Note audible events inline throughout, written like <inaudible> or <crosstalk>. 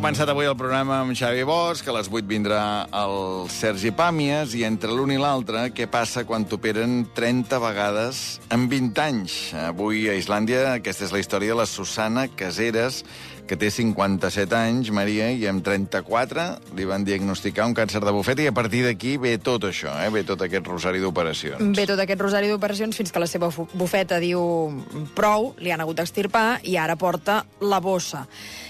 Començat avui el programa amb Xavi Bosch, que a les 8 vindrà el Sergi Pàmies, i entre l'un i l'altre, què passa quan t'operen 30 vegades en 20 anys? Avui a Islàndia, aquesta és la història de la Susana Caseres, que té 57 anys, Maria, i amb 34 li van diagnosticar un càncer de bufeta, i a partir d'aquí ve tot això, eh? ve tot aquest rosari d'operacions. Ve tot aquest rosari d'operacions fins que la seva bufeta diu prou, li han hagut d'extirpar i ara porta la bossa.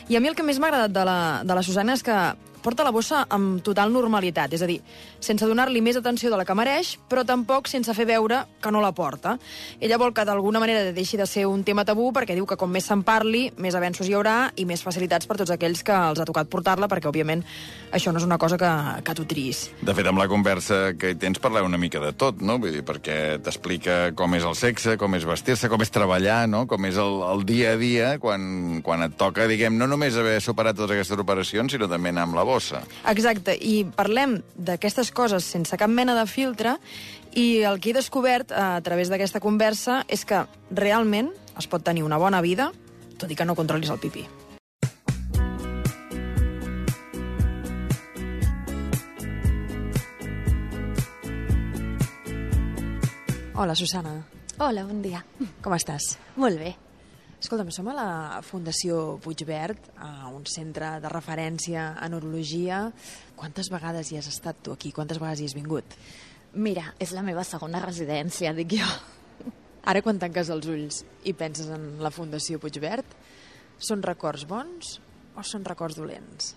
I a mi el que més m'ha agradat de la, de la Susana és que porta la bossa amb total normalitat, és a dir, sense donar-li més atenció de la que mereix, però tampoc sense fer veure que no la porta. Ella vol que d'alguna manera deixi de ser un tema tabú perquè diu que com més se'n parli, més avenços hi haurà i més facilitats per tots aquells que els ha tocat portar-la, perquè, òbviament, això no és una cosa que, que tu triïs. De fet, amb la conversa que hi tens parleu una mica de tot, no? Vull dir, perquè t'explica com és el sexe, com és vestir-se, com és treballar, no? Com és el, el dia a dia quan, quan et toca, diguem, no només haver superat totes aquestes operacions, sinó també anar amb la bossa. Exacte, i parlem d'aquestes coses sense cap mena de filtre i el que he descobert a través d'aquesta conversa és que realment es pot tenir una bona vida tot i que no controlis el pipí. Hola, Susana. Hola, bon dia. Com estàs? Molt bé. Escolta'm, som a la Fundació Puigverd, a un centre de referència en urologia. Quantes vegades hi has estat tu aquí? Quantes vegades hi has vingut? Mira, és la meva segona residència, dic jo. Ara, quan tanques els ulls i penses en la Fundació Puigverd, són records bons o són records dolents?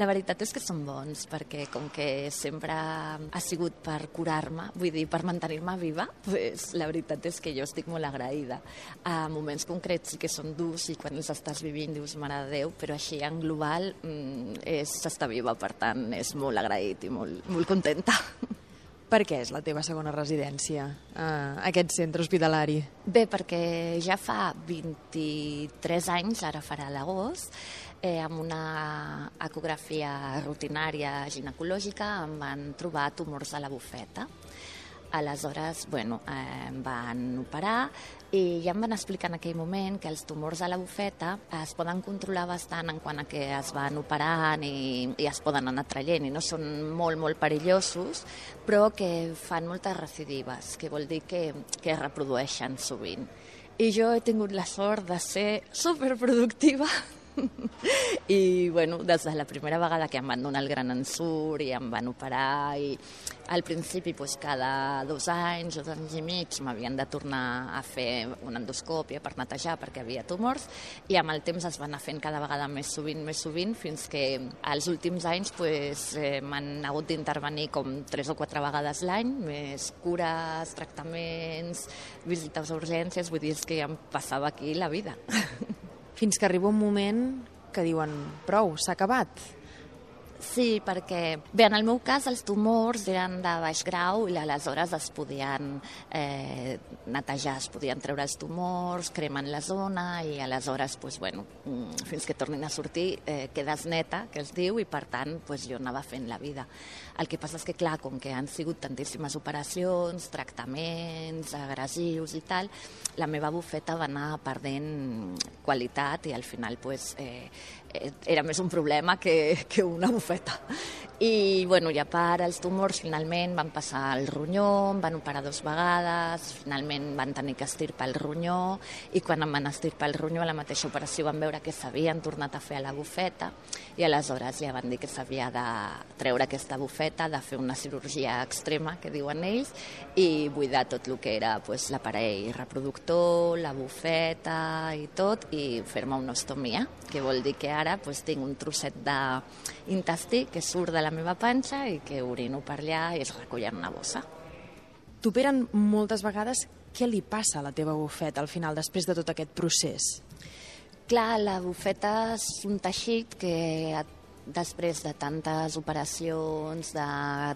La veritat és que són bons, perquè com que sempre ha sigut per curar-me, vull dir, per mantenir-me viva, pues, la veritat és que jo estic molt agraïda. A moments concrets sí que són durs i quan els estàs vivint dius, mare de Déu, però així en global mm, és estar viva, per tant, és molt agraït i molt, molt contenta. Per què és la teva segona residència, eh, aquest centre hospitalari? Bé, perquè ja fa 23 anys, ara farà l'agost, eh, amb una ecografia rutinària ginecològica em van trobar tumors a la bufeta. Aleshores, bueno, eh, em van operar i ja em van explicar en aquell moment que els tumors a la bufeta es poden controlar bastant en quant a que es van operant i, i es poden anar traient i no són molt, molt perillosos, però que fan moltes recidives, que vol dir que, que reprodueixen sovint. I jo he tingut la sort de ser superproductiva <laughs> <laughs> i bueno, des de la primera vegada que em van donar el gran ensurt i em van operar i al principi pues, cada dos anys o dos anys i mig m'havien de tornar a fer una endoscòpia per netejar perquè havia tumors i amb el temps es van anar fent cada vegada més sovint, més sovint, fins que als últims anys pues, eh, m'han hagut d'intervenir com tres o quatre vegades l'any, més cures, tractaments, visites a urgències, vull dir que ja em passava aquí la vida. <laughs> Fins que arriba un moment que diuen prou, s'ha acabat. Sí, perquè, bé, en el meu cas els tumors eren de baix grau i aleshores es podien eh, netejar, es podien treure els tumors, cremen la zona i aleshores, pues, bueno, mm, fins que tornin a sortir, eh, quedes neta, que es diu, i per tant pues, jo anava fent la vida. El que passa és que, clar, com que han sigut tantíssimes operacions, tractaments, agressius i tal, la meva bufeta va anar perdent qualitat i al final pues, eh, eh, era més un problema que, que una bufeta. I, bueno, i a part, els tumors finalment van passar al ronyó, em van operar dues vegades, finalment van tenir que estirpar el ronyó, i quan em van estirpar el ronyó a la mateixa operació van veure que s'havien tornat a fer a la bufeta, i aleshores ja van dir que s'havia de treure aquesta bufeta, de fer una cirurgia extrema, que diuen ells, i buidar tot el que era pues, l'aparell reproductor, la bufeta i tot, i fer-me una ostomia, que vol dir que ara pues, tinc un trosset d'intestí que surt de la meva panxa i que orino per allà i es recull en una bossa. T'operen moltes vegades. Què li passa a la teva bufeta al final, després de tot aquest procés? Clar, la bufeta és un teixit que et després de tantes operacions, de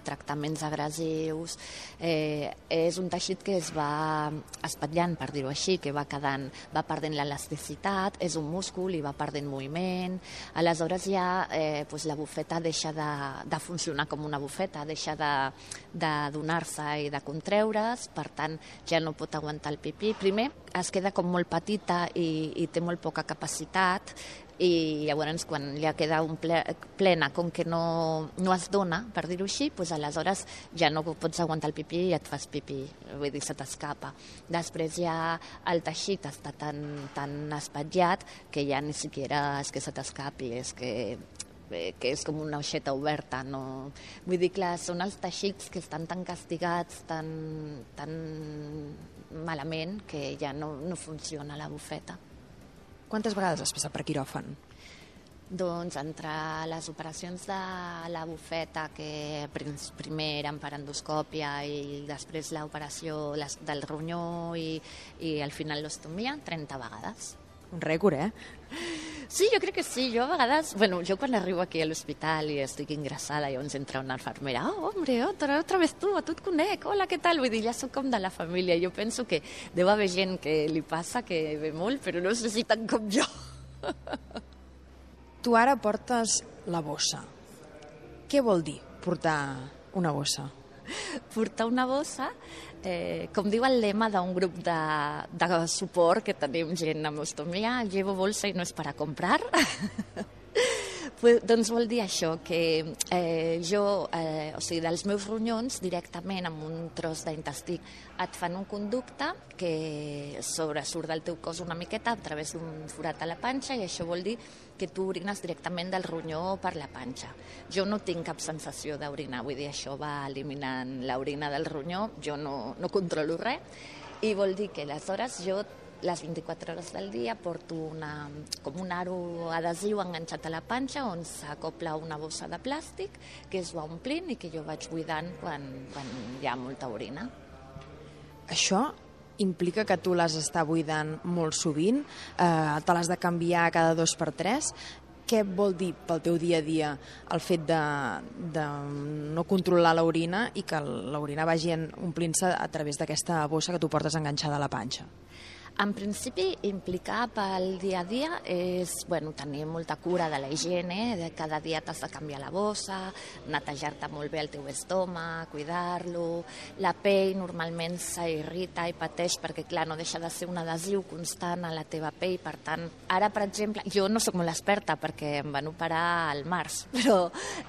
tractaments agressius, eh, és un teixit que es va espatllant, per dir-ho així, que va quedant, va perdent l'elasticitat, és un múscul i va perdent moviment, aleshores ja eh, pues la bufeta deixa de, de funcionar com una bufeta, deixa de, de donar-se i de contreure's, per tant ja no pot aguantar el pipí. Primer es queda com molt petita i, i té molt poca capacitat, i llavors quan ja queda un ple, plena, com que no, no es dona, per dir-ho així, doncs aleshores ja no pots aguantar el pipí i et fas pipí, vull dir, se t'escapa. Després ja el teixit està tan, tan espatllat que ja ni siquiera és que se t'escapi, és que eh, que és com una aixeta oberta. No? Vull dir, clar, són els teixits que estan tan castigats, tan, tan malament, que ja no, no funciona la bufeta. Quantes vegades has passat per quiròfan? Doncs entre les operacions de la bufeta, que primer eren per endoscòpia i després l'operació del ronyó i, i al final l'ostomia, 30 vegades. Un rècord, eh? Sí, jo crec que sí. Jo a vegades, bueno, jo quan arribo aquí a l'hospital i estic ingressada, llavors entra una infermera, oh, hombre, otra, otra vez tu, a tu et conec, hola, què tal? Vull dir, ja sóc com de la família. Jo penso que deu haver gent que li passa, que ve molt, però no sé si tant com jo. Tu ara portes la bossa. Què vol dir portar una bossa? Portar una bossa, eh, com diu el lema d'un grup de, de suport que tenim gent amb ostomia, llevo bolsa i no és per a comprar. <laughs> pues, doncs vol dir això, que eh, jo, eh, o sigui, dels meus ronyons, directament amb un tros d'intestí, et fan un conducte que sobresurt del teu cos una miqueta a través d'un forat a la panxa i això vol dir que tu orines directament del ronyó per la panxa. Jo no tinc cap sensació d'orinar, vull dir, això va eliminant l'orina del ronyó, jo no, no controlo res, i vol dir que aleshores jo les 24 hores del dia porto una, com un aro adhesiu enganxat a la panxa on s'acopla una bossa de plàstic que es va omplint i que jo vaig buidant quan, quan hi ha molta orina. Això implica que tu l'has d'estar buidant molt sovint, eh, te l'has de canviar cada dos per tres. Què vol dir pel teu dia a dia el fet de, de no controlar l'orina i que l'orina vagi omplint-se a través d'aquesta bossa que tu portes enganxada a la panxa? En principi, implicar pel dia a dia és bueno, tenir molta cura de la higiene, de cada dia t'has de canviar la bossa, netejar-te molt bé el teu estómac, cuidar-lo. La pell normalment s'irrita i pateix perquè, clar, no deixa de ser un adhesiu constant a la teva pell. Per tant, ara, per exemple, jo no sóc molt experta perquè em van operar al març, <laughs> però,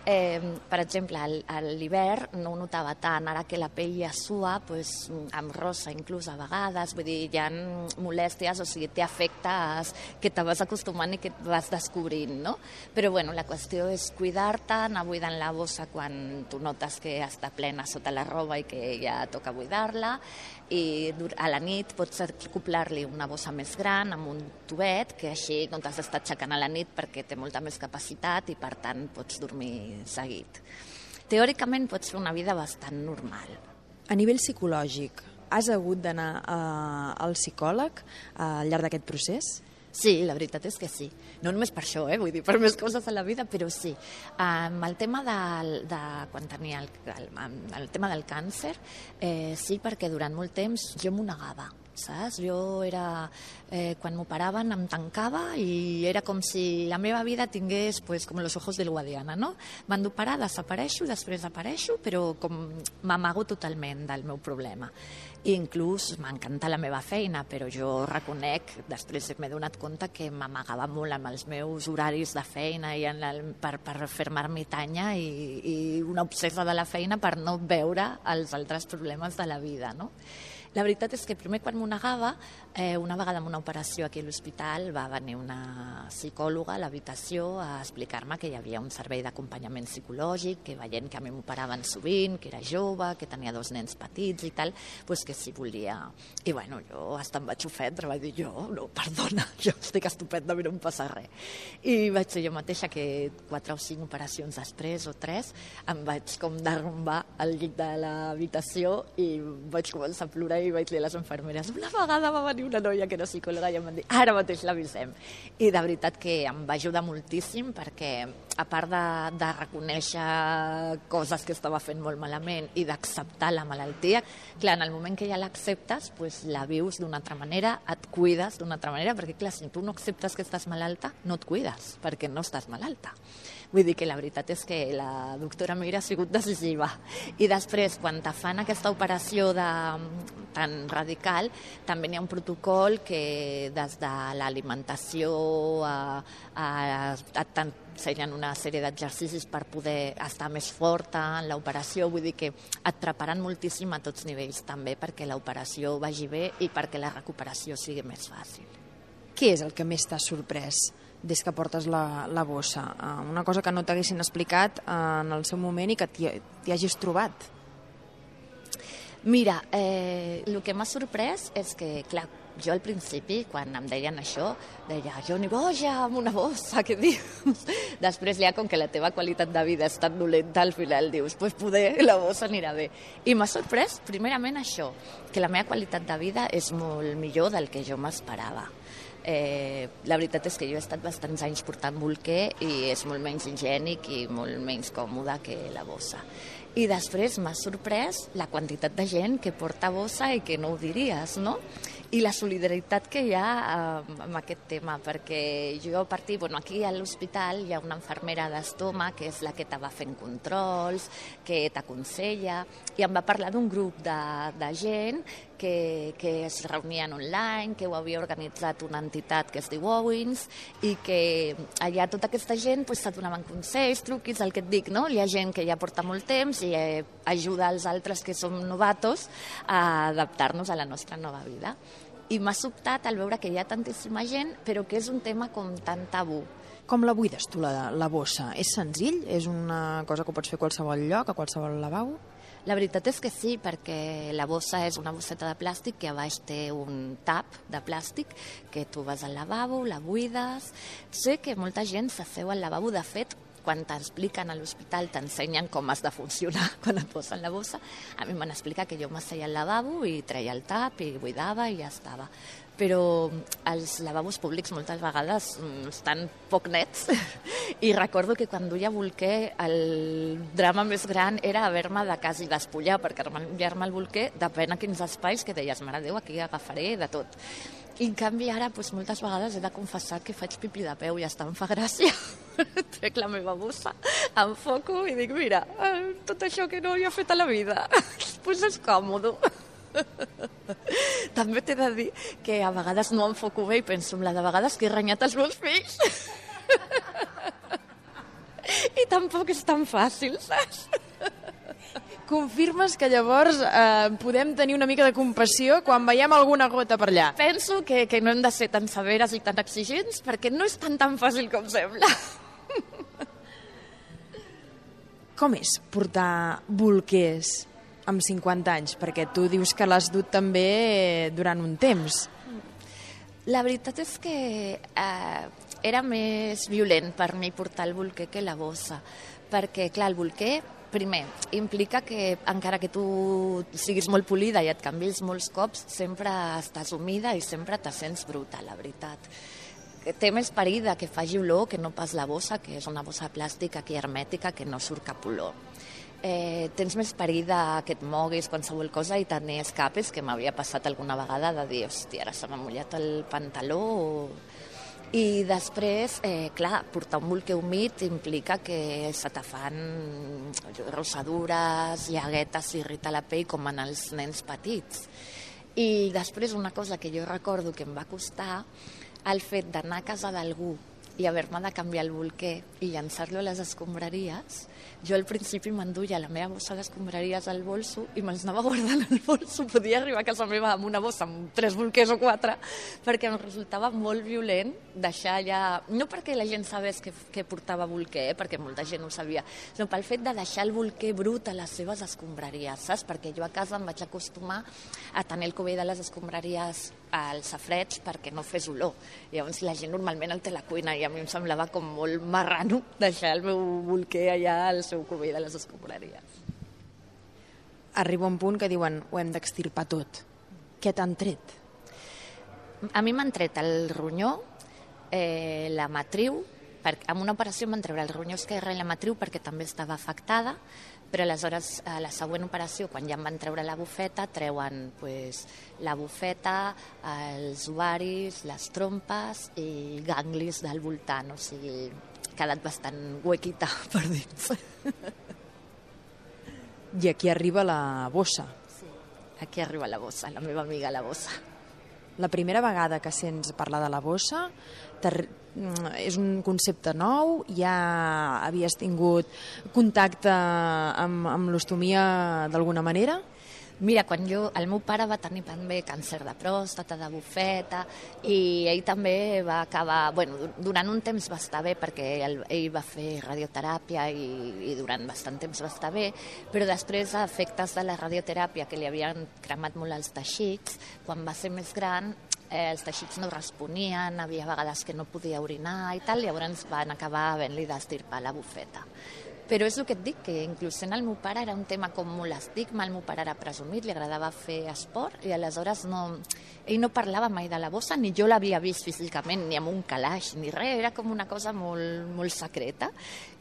eh, per exemple, a l'hivern no ho notava tant. Ara que la pell ja sua, pues, amb rosa inclús a vegades, vull dir, hi ha molèsties, o sigui, té efectes que te vas acostumant i que et vas descobrint, no? Però bueno, la qüestió és cuidar-te, anar buidant la bossa quan tu notes que està plena sota la roba i que ja toca buidar-la, i a la nit pots acoplar-li una bossa més gran amb un tubet, que així no t'has d'estar aixecant a la nit perquè té molta més capacitat i per tant pots dormir seguit. Teòricament pots fer una vida bastant normal. A nivell psicològic, has hagut d'anar uh, al psicòleg uh, al llarg d'aquest procés? Sí, la veritat és que sí. No només per això, eh? vull dir, per més coses a la vida, però sí. Um, el tema de, de quan tenia el, el, el tema del càncer, eh, sí, perquè durant molt temps jo m'ho negava saps? Jo era... Eh, quan m'operaven em tancava i era com si la meva vida tingués pues, com los ojos del Guadiana, no? D'operar, desapareixo, després apareixo, però com m'amago totalment del meu problema. I inclús m'encanta la meva feina, però jo reconec, després m'he donat compte que m'amagava molt amb els meus horaris de feina i en el, per, per fer-me ermitanya i, i una obsessa de la feina per no veure els altres problemes de la vida, no? La veritat és que primer quan m'ho negava, eh, una vegada en una operació aquí a l'hospital va venir una psicòloga a l'habitació a explicar-me que hi havia un servei d'acompanyament psicològic, que veient que a mi m'operaven sovint, que era jove, que tenia dos nens petits i tal, pues que si volia... I bueno, jo hasta em vaig ofendre, vaig dir jo, no, perdona, <laughs> jo estic estupenda, a mi no em passa res. I vaig ser jo mateixa que quatre o cinc operacions després, o tres, em vaig com derrumbar al llit de l'habitació i vaig començar a plorar i vaig dir a les infermeres, una vegada va venir una noia que era psicòloga i em van dir, ara mateix l'avisem. I de veritat que em va ajudar moltíssim perquè a part de, de reconèixer coses que estava fent molt malament i d'acceptar la malaltia, clar, en el moment que ja l'acceptes, pues, la vius d'una altra manera, et cuides d'una altra manera, perquè clar, si tu no acceptes que estàs malalta, no et cuides, perquè no estàs malalta. Vull dir que la veritat és que la doctora Mira ha sigut decisiva. I després, quan te fan aquesta operació de, tan radical, també hi ha un protocol que des de l'alimentació a, a, a, t'ensenyen una sèrie d'exercicis per poder estar més forta en l'operació, vull dir que et preparen moltíssim a tots nivells també perquè l'operació vagi bé i perquè la recuperació sigui més fàcil. Què és el que més t'ha sorprès des que portes la, la bossa? Uh, una cosa que no t'haguessin explicat uh, en el seu moment i que t'hi hagis trobat? Mira, eh, el que m'ha sorprès és que, clar, jo al principi, quan em deien això, deia, jo ni boja amb una bossa, què dius? <laughs> Després ja, com que la teva qualitat de vida és tan dolenta, al final dius, pues poder, la bossa anirà bé. I m'ha sorprès, primerament, això, que la meva qualitat de vida és molt millor del que jo m'esperava. Eh, la veritat és que jo he estat bastants anys portant bolquer i és molt menys higiènic i molt menys còmode que la bossa. I després m'ha sorprès la quantitat de gent que porta bossa i que no ho diries, no? i la solidaritat que hi ha eh, amb aquest tema, perquè jo a partir, bueno, aquí a l'hospital hi ha una infermera d'estoma que és la que te va fent controls, que t'aconsella, i em va parlar d'un grup de, de gent que, que es reunien online, que ho havia organitzat una entitat que es diu Owens, i que allà tota aquesta gent pues, te donaven consells, truquis, el que et dic, no? Hi ha gent que ja porta molt temps i eh, ajuda als altres que som novatos a adaptar-nos a la nostra nova vida. I m'ha sobtat al veure que hi ha tantíssima gent, però que és un tema com tan tabú. Com la buides tu, la, la bossa? És senzill? És una cosa que pots fer a qualsevol lloc, a qualsevol lavabo? La veritat és que sí, perquè la bossa és una bosseta de plàstic que a baix té un tap de plàstic que tu vas al lavabo, la buides... Sé que molta gent s'asseu al lavabo, de fet, quan t'expliquen a l'hospital, t'ensenyen com has de funcionar <laughs> quan et posen la bossa. A mi m'han explicat que jo m'asseia al lavabo i treia el tap i buidava i ja estava. Però els lavabos públics moltes vegades mm, estan poc nets <laughs> i recordo que quan duia bolquer el drama més gran era haver-me de quasi despullar perquè armar-me el bolquer depèn a quins espais que deies, mare Déu, aquí agafaré de tot. I en canvi ara doncs, moltes vegades he de confessar que faig pipí de peu i està em fa gràcia. <laughs> Trec la meva bossa, enfoco i dic, mira, eh, tot això que no havia fet a la vida, <laughs> doncs és còmode. <laughs> També t'he de dir que a vegades no enfoco bé i penso en la de vegades que he renyat els meus fills. <laughs> I tampoc és tan fàcil, saps? <laughs> Confirmes que llavors eh, podem tenir una mica de compassió quan veiem alguna gota per allà? Penso que, que no hem de ser tan severes i tan exigents perquè no és tan tan fàcil com sembla. Com és portar bolquers amb 50 anys? Perquè tu dius que l'has dut també durant un temps. La veritat és que eh, era més violent per mi portar el bolquer que la bossa, perquè, clar, el bolquer primer, implica que encara que tu siguis molt polida i et canvis molts cops, sempre estàs humida i sempre te sents bruta, la veritat. Té més perill que faci olor que no pas la bossa, que és una bossa plàstica aquí hermètica que no surt cap olor. Eh, tens més perill que et moguis qualsevol cosa i tenir escapes, que m'havia passat alguna vegada de dir, hòstia, ara se m'ha mullat el pantaló o i després, eh, clar, portar un bolquer humit implica que se te fan rossadures, llaguetes, s'irrita la pell com en els nens petits. I després una cosa que jo recordo que em va costar, el fet d'anar a casa d'algú i haver-me de canviar el bolquer i llançar-lo a les escombraries, jo al principi m'enduia la meva bossa d'escombraries al bolso i me'ls anava guardant al bolso. Podia arribar a casa meva amb una bossa amb tres bolquers o quatre, perquè em resultava molt violent deixar allà... No perquè la gent sabés que, que portava bolquer, eh, perquè molta gent ho sabia, sinó pel fet de deixar el bolquer brut a les seves escombraries, saps? Perquè jo a casa em vaig acostumar a tenir el cubell de les escombraries als safrets perquè no fes olor. Llavors la gent normalment el té a la cuina i a mi em semblava com molt marrano deixar el meu bolquer allà al seu cubell de les escombraries. Arriba un punt que diuen ho hem d'extirpar tot. Què t'han tret? A mi m'han tret el ronyó, eh, la matriu, per, amb una operació em van treure el ronyó esquerre i la matriu perquè també estava afectada, però aleshores a la següent operació, quan ja em van treure la bufeta, treuen pues, la bufeta, els ovaris, les trompes i ganglis del voltant, o sigui, ha quedat bastant huequita <laughs> per dins. I aquí arriba la bossa. Sí. Aquí arriba la bossa, la meva amiga la bossa. La primera vegada que sents parlar de la bossa és un concepte nou? Ja havies tingut contacte amb, amb l'ostomia d'alguna manera? Mira, quan jo, el meu pare va tenir també càncer de pròstata, de bufeta, i ell també va acabar, bueno, durant un temps va estar bé perquè ell, ell va fer radioteràpia i, i durant bastant temps va estar bé, però després a efectes de la radioteràpia que li havien cremat molt els teixits, quan va ser més gran eh, els teixits no responien, havia vegades que no podia orinar i tal, llavors van acabar havent-li d'estirpar la bufeta. Però és el que et dic, que inclús sent el meu pare era un tema com molt estigma, el meu pare era presumit, li agradava fer esport i aleshores no, ell no parlava mai de la bossa, ni jo l'havia vist físicament, ni amb un calaix, ni res, era com una cosa molt, molt secreta.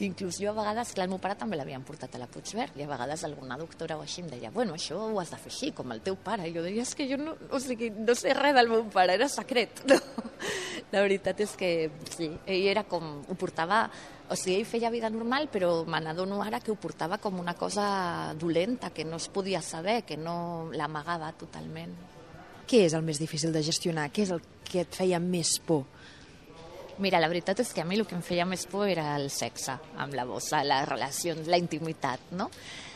Inclús jo a vegades, clar, el meu pare també l'havien portat a la Puigverd i a vegades alguna doctora o així em deia, bueno, això ho has de fer així, com el teu pare. I jo deia, és que jo no, o sigui, no sé res del meu pare, era secret. <laughs> No? La veritat és que sí, ell era com, ho portava o sigui, ell feia vida normal, però me n'adono ara que ho portava com una cosa dolenta, que no es podia saber, que no l'amagava totalment. Què és el més difícil de gestionar? Què és el que et feia més por? Mira, la veritat és que a mi el que em feia més por era el sexe amb la bossa, les relacions, la intimitat, no?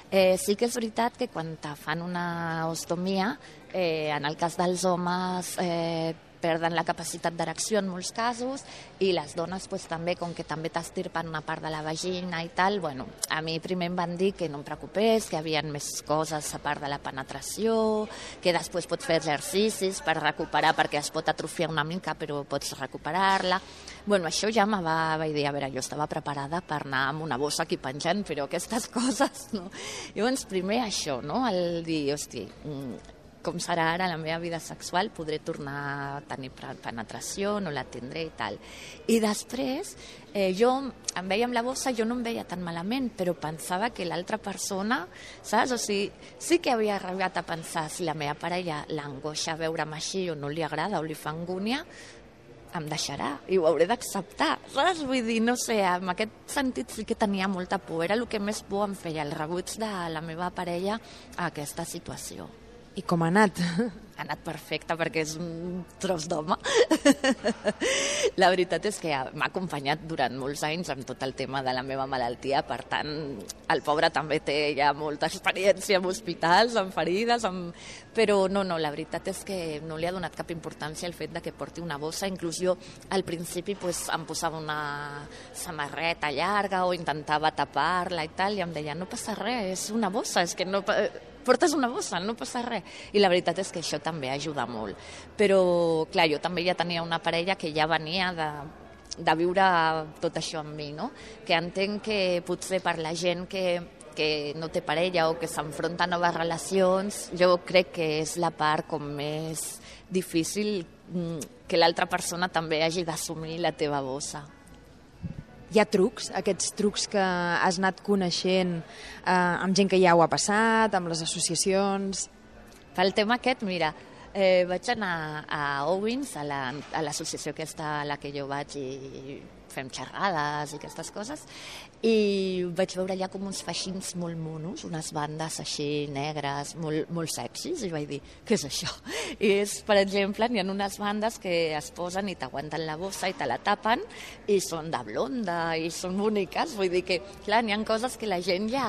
Eh, sí que és veritat que quan te fan una ostomia, eh, en el cas dels homes, eh, perden la capacitat d'erecció en molts casos i les dones pues, també, com que també t'estirpen una part de la vagina i tal, bueno, a mi primer em van dir que no em preocupés, que havia més coses a part de la penetració, que després pots fer exercicis per recuperar, perquè es pot atrofiar una mica, però pots recuperar-la. Bueno, això ja me va, dir, a veure, jo estava preparada per anar amb una bossa aquí penjant, però aquestes <laughs> coses, no? Llavors, primer això, no?, el dir, hosti, mm, com serà ara la meva vida sexual, podré tornar a tenir penetració, no la tindré i tal. I després, eh, jo em veia amb la bossa, jo no em veia tan malament, però pensava que l'altra persona, saps? O sigui, sí que havia arribat a pensar si la meva parella l'angoixa veure'm així o no li agrada o li fa angúnia, em deixarà i ho hauré d'acceptar, saps? Vull dir, no sé, en aquest sentit sí que tenia molta por, era el que més por em feia, el rebuig de la meva parella a aquesta situació. I com ha anat? Ha anat perfecte perquè és un tros d'home. la veritat és que m'ha acompanyat durant molts anys amb tot el tema de la meva malaltia, per tant, el pobre també té ja molta experiència en hospitals, amb ferides, amb... però no, no, la veritat és que no li ha donat cap importància el fet de que porti una bossa, inclús jo al principi pues, em posava una samarreta llarga o intentava tapar-la i tal, i em deia, no passa res, és una bossa, és que no portes una bossa, no passa res. I la veritat és que això també ajuda molt. Però, clar, jo també ja tenia una parella que ja venia de, de viure tot això amb mi, no? Que entenc que potser per la gent que, que no té parella o que s'enfronta a noves relacions, jo crec que és la part com més difícil mm, que l'altra persona també hagi d'assumir la teva bossa. Hi ha trucs, aquests trucs que has anat coneixent eh, amb gent que ja ho ha passat, amb les associacions... Pel tema aquest, mira, eh, vaig anar a Owens, a l'associació la, a aquesta a la que jo vaig i fem xerrades i aquestes coses, i vaig veure allà com uns feixins molt monos, unes bandes així negres, molt, molt sexis, i vaig dir, què és això? <laughs> I és, per exemple, n'hi ha unes bandes que es posen i t'aguanten la bossa i te la tapen, i són de blonda, i són boniques, vull dir que, clar, n'hi ha coses que la gent ja,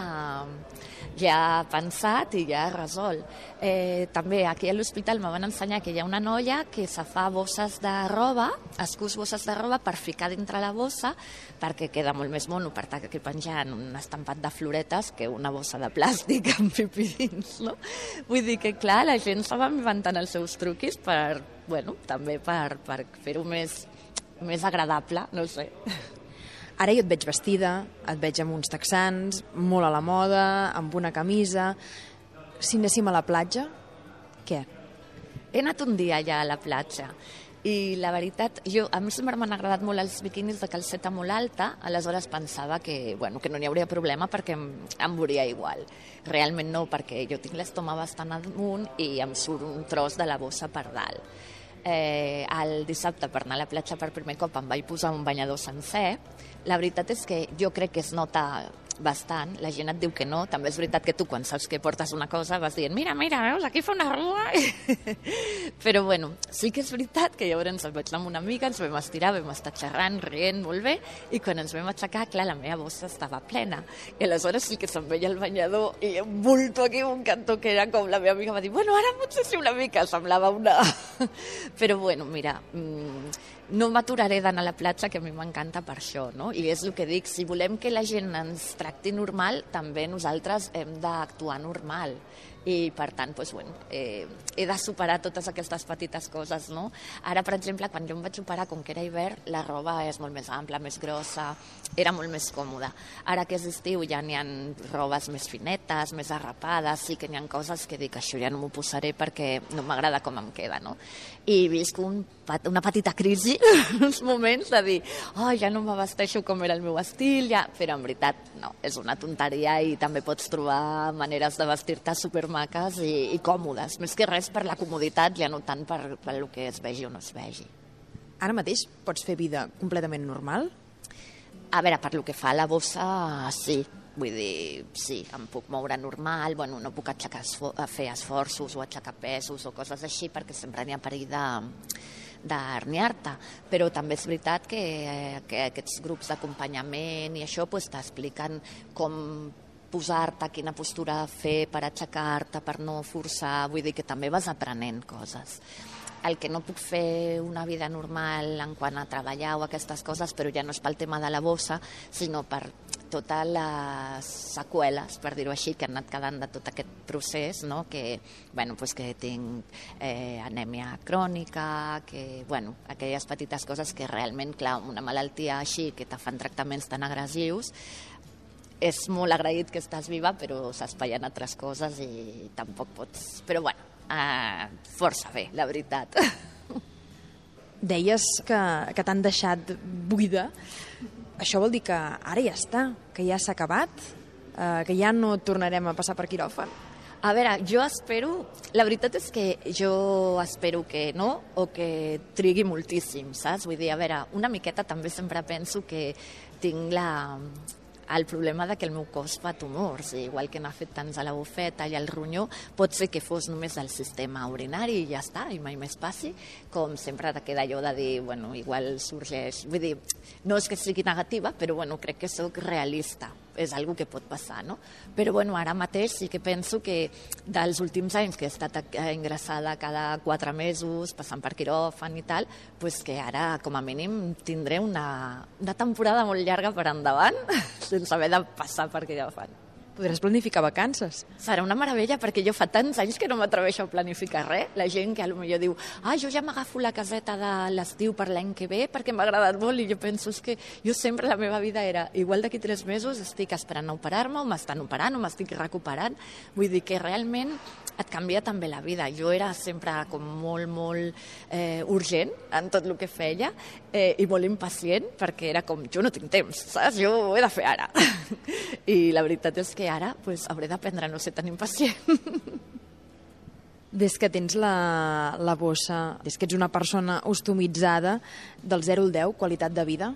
ja pensat i ja resolt. Eh, també aquí a l'hospital me van ensenyar que hi ha una noia que se fa bosses de roba, es cus bosses de roba per ficar dintre la bossa, perquè queda molt més mono per aquí penjant un estampat de floretes que una bossa de plàstic <laughs> amb pipí dins, no? Vull dir que, clar, la gent se va inventant els seus truquis per, bueno, també per, per fer-ho més, més agradable, no sé. Ara jo et veig vestida, et veig amb uns texans, molt a la moda, amb una camisa... Si anéssim a la platja, què? He anat un dia ja a la platja I la veritat, jo, a mi sempre m'han agradat molt els biquinis de calceta molt alta, aleshores pensava que, bueno, que no n'hi hauria problema perquè em, em veuria igual. Realment no, perquè jo tinc l'estoma bastant amunt i em surt un tros de la bossa per dalt. Eh, el dissabte per anar a la platja per primer cop em vaig posar un banyador sencer. La veritat és que jo crec que es nota bastant, la gent et diu que no, també és veritat que tu quan saps que portes una cosa vas dient, mira, mira, veus, aquí fa una rua, <laughs> però bueno, sí que és veritat que llavors ens vaig anar amb una amiga, ens vam estirar, vam estar xerrant, rient molt bé, i quan ens vam aixecar, clar, la meva bossa estava plena, i aleshores sí que se'm veia el banyador i un bulto aquí, un cantó que era com la meva amiga va dir, bueno, ara potser sí una mica, semblava una... <laughs> però bueno, mira, mmm, no m'aturaré d'anar a la platja, que a mi m'encanta per això, no? I és el que dic, si volem que la gent ens tracti normal, també nosaltres hem d'actuar normal i per tant doncs, bueno, eh, he de superar totes aquestes petites coses no? ara per exemple quan jo em vaig operar com que era hivern la roba és molt més ampla, més grossa era molt més còmoda ara que és estiu ja n'hi ha robes més finetes més arrapades, sí que n'hi ha coses que dic això ja no m'ho posaré perquè no m'agrada com em queda no? i visc un, una petita crisi <laughs> uns moments de dir oh, ja no m'abasteixo com era el meu estil ja... però en veritat no, és una tonteria i també pots trobar maneres de vestir-te super maques i, i còmodes. Més que res per la comoditat, ja no tant per, per el que es vegi o no es vegi. Ara mateix pots fer vida completament normal? A veure, per lo que fa a la bossa, sí. Vull dir, sí, em puc moure normal, bueno, no puc aixecar, fer esforços o aixecar pesos o coses així perquè sempre n'hi ha perill de, d'herniar-te, però també és veritat que, eh, que aquests grups d'acompanyament i això pues, t'expliquen com posar-te, quina postura fer per aixecar-te, per no forçar, vull dir que també vas aprenent coses. El que no puc fer una vida normal en quant a treballar o aquestes coses, però ja no és pel tema de la bossa, sinó per totes les seqüeles, per dir-ho així, que han anat quedant de tot aquest procés, no? que, bueno, pues que tinc eh, anèmia crònica, que, bueno, aquelles petites coses que realment, clar, una malaltia així, que te fan tractaments tan agressius, és molt agraït que estàs viva, però s'espaien altres coses i tampoc pots... Però bueno, uh, força bé, la veritat. <laughs> Deies que, que t'han deixat buida. Això vol dir que ara ja està, que ja s'ha acabat, uh, que ja no tornarem a passar per quiròfan? A veure, jo espero... La veritat és que jo espero que no o que trigui moltíssim, saps? Vull dir, a veure, una miqueta també sempre penso que tinc la, el problema de que el meu cos fa tumors, igual que n'ha fet tants a la bufeta i al ronyó, pot ser que fos només el sistema urinari i ja està, i mai més passi, com sempre te queda allò de dir, bueno, igual sorgeix... Vull dir, no és que sigui negativa, però bueno, crec que sóc realista és algo que pot passar, no? Però bueno, ara mateix sí que penso que dels últims anys que he estat ingressada cada quatre mesos, passant per quiròfan i tal, pues que ara com a mínim tindré una, una temporada molt llarga per endavant <laughs> sense haver de passar per quiròfan. Podràs planificar vacances. Serà una meravella, perquè jo fa tants anys que no m'atreveixo a planificar res. La gent que potser diu, ah, jo ja m'agafo la caseta de l'estiu per l'any que ve perquè m'ha agradat molt, i jo penso és que jo sempre la meva vida era, igual d'aquí tres mesos estic esperant a operar-me, o m'estan operant, o m'estic recuperant. Vull dir que realment et canvia també la vida. Jo era sempre com molt, molt eh, urgent en tot el que feia eh, i molt impacient perquè era com, jo no tinc temps, saps? Jo ho he de fer ara. <laughs> I la veritat és que ara pues, hauré d'aprendre a no ser tan impacient. Des que tens la, la bossa, des que ets una persona ostomitzada, del 0 al 10, qualitat de vida?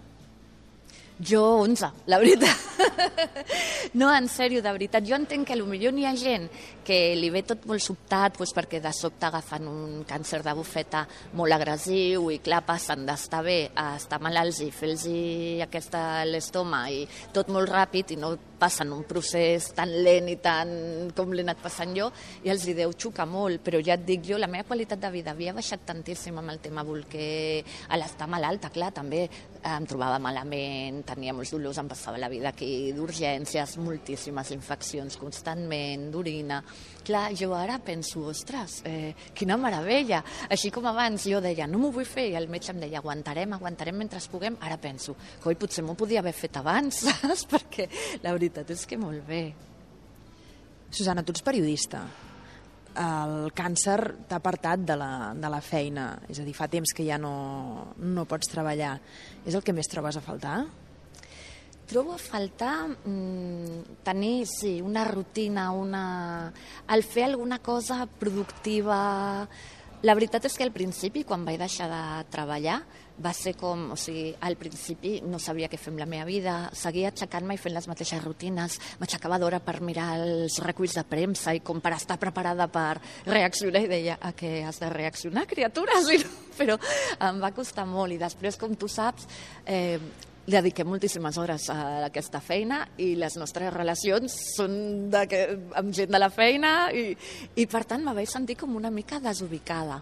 Jo 11, la veritat. No, en sèrio, de veritat. Jo entenc que potser n'hi ha gent que li ve tot molt sobtat doncs perquè de sobte agafen un càncer de bufeta molt agressiu i clar, passen d'estar bé a estar malalts i fer-los aquesta l'estoma i tot molt ràpid i no passen un procés tan lent i tan com l'he anat passant jo i els hi deu xocar molt, però ja et dic jo, la meva qualitat de vida havia baixat tantíssim amb el tema volquer, a l'estar malalta, clar, també em trobava malament, tenia molts dolors, em passava la vida aquí d'urgències, moltíssimes infeccions constantment, d'orina. Clar, jo ara penso, ostres, eh, quina meravella. Així com abans jo deia, no m'ho vull fer, i el metge em deia, aguantarem, aguantarem mentre puguem, ara penso, coi, potser m'ho podia haver fet abans, <laughs> saps? Perquè la veritat és que molt bé. Susana, tu ets periodista. el càncer t'ha apartat de la, de la feina, és a dir, fa temps que ja no, no pots treballar. És el que més trobes a faltar? Trobo a faltar mm, tenir, sí, una rutina, una... el fer alguna cosa productiva. La veritat és que al principi, quan vaig deixar de treballar, va ser com, o sigui, al principi no sabia què fer amb la meva vida, seguia aixecant-me i fent les mateixes rutines, m'aixecava d'hora per mirar els reculls de premsa i com per estar preparada per reaccionar. I deia, a què has de reaccionar, <laughs> no, però em va costar molt. I després, com tu saps, eh, dediquem moltíssimes hores a aquesta feina i les nostres relacions són de que, amb gent de la feina i, i per tant me vaig sentir com una mica desubicada.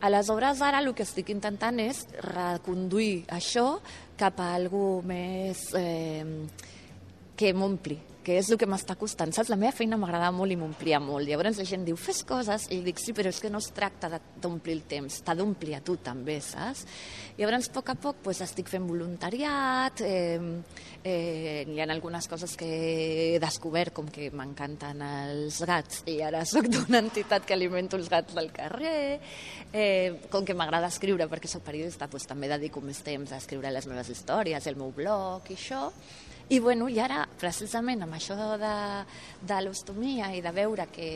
Aleshores, ara el que estic intentant és reconduir això cap a algú més eh, que m'ompli, que és el que m'està costant. Saps? La meva feina m'agradava molt i m'omplia molt. Llavors la gent diu, fes coses, i dic, sí, però és que no es tracta d'omplir el temps, t'ha d'omplir a tu també, saps? Llavors, a poc a poc, pues, estic fent voluntariat, eh, eh, hi ha algunes coses que he descobert, com que m'encanten els gats, i ara sóc d'una entitat que alimento els gats del carrer, eh, com que m'agrada escriure, perquè sóc periodista, pues, també dedico més temps a escriure les meves històries, el meu blog i això, i, bueno, i ara, precisament amb això de, de l'ostomia i de veure que,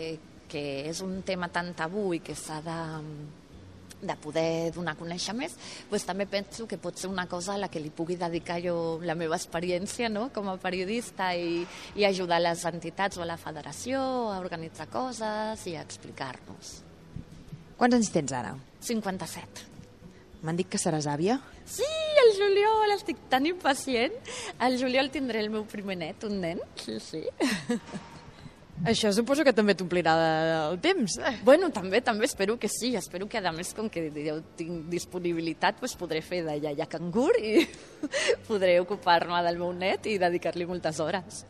que és un tema tan tabú i que s'ha de, de poder donar a conèixer més, doncs també penso que pot ser una cosa a la que li pugui dedicar jo la meva experiència no? com a periodista i, i ajudar les entitats o a la federació a organitzar coses i a explicar-nos. Quants anys tens ara? 57. M'han dit que seràs àvia? Sí, el juliol, estic tan impacient. El juliol tindré el meu primer net, un nen, sí, sí. <laughs> Això suposo que també t'omplirà el temps. Bueno, també, també espero que sí. Espero que, a més, com que jo tinc disponibilitat, doncs podré fer de iaia cangur i <laughs> podré ocupar-me del meu net i dedicar-li moltes hores.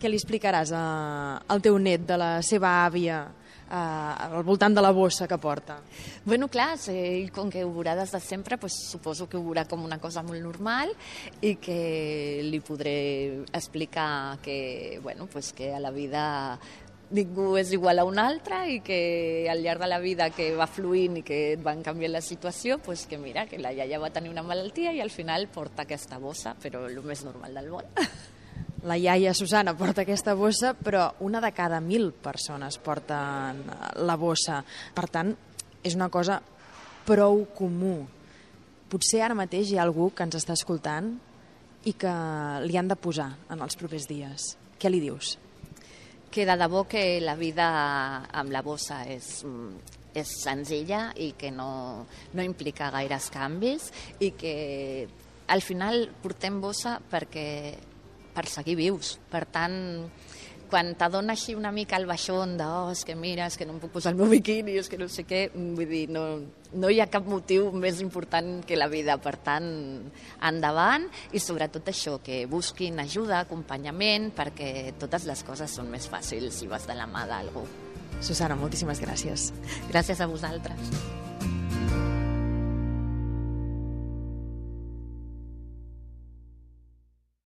Què li explicaràs a, al teu net de la seva àvia eh, al voltant de la bossa que porta? Bueno, clar, ell com que ho veurà des de sempre, pues, suposo que ho veurà com una cosa molt normal i que li podré explicar que, bueno, pues, que a la vida ningú és igual a un altre i que al llarg de la vida que va fluint i que van canviar la situació, pues que mira, que la iaia va tenir una malaltia i al final porta aquesta bossa, però el més normal del món. <laughs> La iaia Susana porta aquesta bossa, però una de cada mil persones porten la bossa. Per tant, és una cosa prou comú. Potser ara mateix hi ha algú que ens està escoltant i que li han de posar en els propers dies. Què li dius? Que de debò que la vida amb la bossa és, és senzilla i que no, no implica gaires canvis i que al final portem bossa perquè per seguir vius. Per tant, quan t'adona així una mica el baixón de oh, és que mira, és que no em puc posar el meu biquini, és que no sé què, vull dir, no, no hi ha cap motiu més important que la vida. Per tant, endavant i sobretot això, que busquin ajuda, acompanyament, perquè totes les coses són més fàcils si vas de la mà d'algú. Susana, moltíssimes gràcies. Gràcies a vosaltres.